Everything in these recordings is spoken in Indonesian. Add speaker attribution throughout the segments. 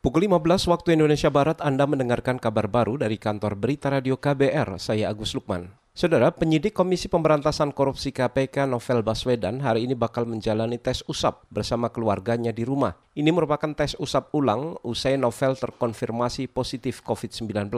Speaker 1: Pukul 15 waktu Indonesia Barat Anda mendengarkan kabar baru dari kantor Berita Radio KBR, saya Agus Lukman. Saudara, penyidik Komisi Pemberantasan Korupsi KPK Novel Baswedan hari ini bakal menjalani tes usap bersama keluarganya di rumah. Ini merupakan tes usap ulang usai Novel terkonfirmasi positif COVID-19.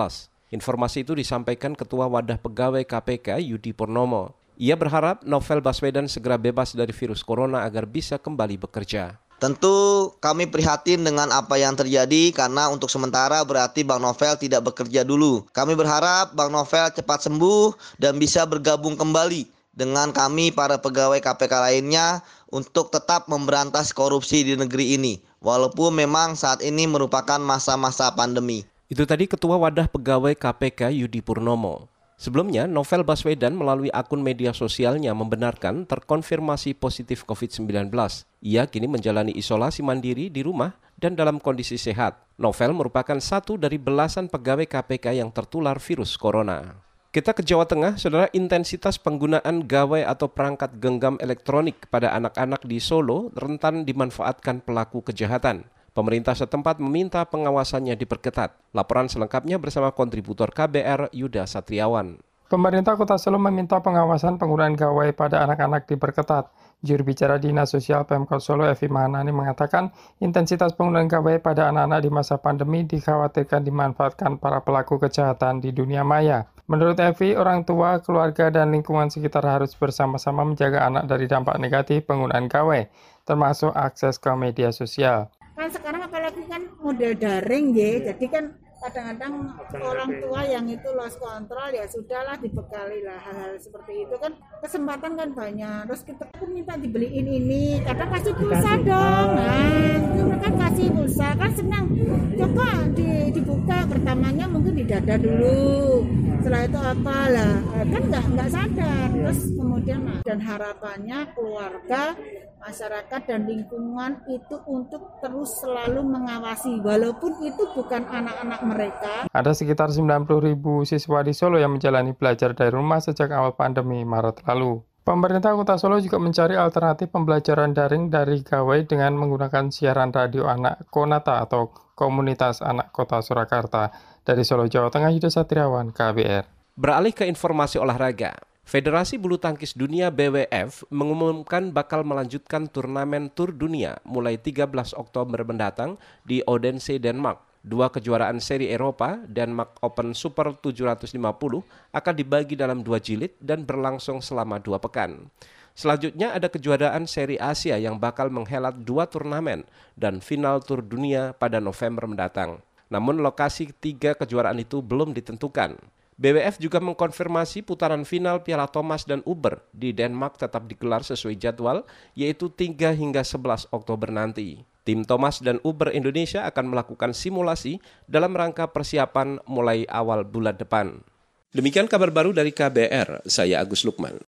Speaker 1: Informasi itu disampaikan Ketua Wadah Pegawai KPK Yudi Purnomo. Ia berharap Novel Baswedan segera bebas dari virus corona agar bisa kembali bekerja.
Speaker 2: Tentu kami prihatin dengan apa yang terjadi karena untuk sementara berarti Bang Novel tidak bekerja dulu. Kami berharap Bang Novel cepat sembuh dan bisa bergabung kembali dengan kami para pegawai KPK lainnya untuk tetap memberantas korupsi di negeri ini. Walaupun memang saat ini merupakan masa-masa pandemi.
Speaker 1: Itu tadi Ketua Wadah Pegawai KPK Yudi Purnomo. Sebelumnya, Novel Baswedan melalui akun media sosialnya membenarkan terkonfirmasi positif COVID-19. Ia kini menjalani isolasi mandiri di rumah dan dalam kondisi sehat. Novel merupakan satu dari belasan pegawai KPK yang tertular virus corona. Kita ke Jawa Tengah, saudara intensitas penggunaan gawai atau perangkat genggam elektronik pada anak-anak di Solo rentan dimanfaatkan pelaku kejahatan. Pemerintah setempat meminta pengawasannya diperketat. Laporan selengkapnya bersama kontributor KBR Yuda Satriawan.
Speaker 3: Pemerintah Kota Solo meminta pengawasan penggunaan gawai pada anak-anak diperketat. Juru bicara Dinas Sosial Pemkot Solo Evi Mahanani mengatakan intensitas penggunaan gawai pada anak-anak di masa pandemi dikhawatirkan dimanfaatkan para pelaku kejahatan di dunia maya. Menurut Evi, orang tua, keluarga, dan lingkungan sekitar harus bersama-sama menjaga anak dari dampak negatif penggunaan gawai, termasuk akses ke media sosial
Speaker 4: sekarang apalagi kan model daring ya jadi kan kadang-kadang orang tua yang itu lost control ya sudahlah dibekali lah hal-hal seperti itu kan kesempatan kan banyak. Terus kita pun minta dibeliin ini kadang kasih pulsa dong. nah itu mereka kasih pulsa. Kan senang. Coba di, dibuka pertamanya mungkin di dada dulu. Setelah itu apa lah kan nggak nggak sadar. Terus kemudian dan harapannya keluarga masyarakat dan lingkungan itu untuk terus selalu mengawasi. Walaupun itu bukan anak-anak mereka.
Speaker 3: Ada sekitar 90 ribu siswa di Solo yang menjalani belajar dari rumah sejak awal pandemi Maret lalu. Pemerintah Kota Solo juga mencari alternatif pembelajaran daring dari gawai dengan menggunakan siaran radio anak Konata atau Komunitas Anak Kota Surakarta. Dari Solo, Jawa Tengah, Yudha Satriawan, KBR.
Speaker 1: Beralih ke informasi olahraga. Federasi Bulu Tangkis Dunia BWF mengumumkan bakal melanjutkan turnamen Tour Dunia mulai 13 Oktober mendatang di Odense, Denmark. Dua kejuaraan seri Eropa, Denmark Open Super 750, akan dibagi dalam dua jilid dan berlangsung selama dua pekan. Selanjutnya ada kejuaraan seri Asia yang bakal menghelat dua turnamen dan final Tour Dunia pada November mendatang. Namun lokasi tiga kejuaraan itu belum ditentukan. BWF juga mengkonfirmasi putaran final Piala Thomas dan Uber di Denmark tetap digelar sesuai jadwal, yaitu 3 hingga 11 Oktober nanti. Tim Thomas dan Uber Indonesia akan melakukan simulasi dalam rangka persiapan mulai awal bulan depan. Demikian kabar baru dari KBR, saya Agus Lukman.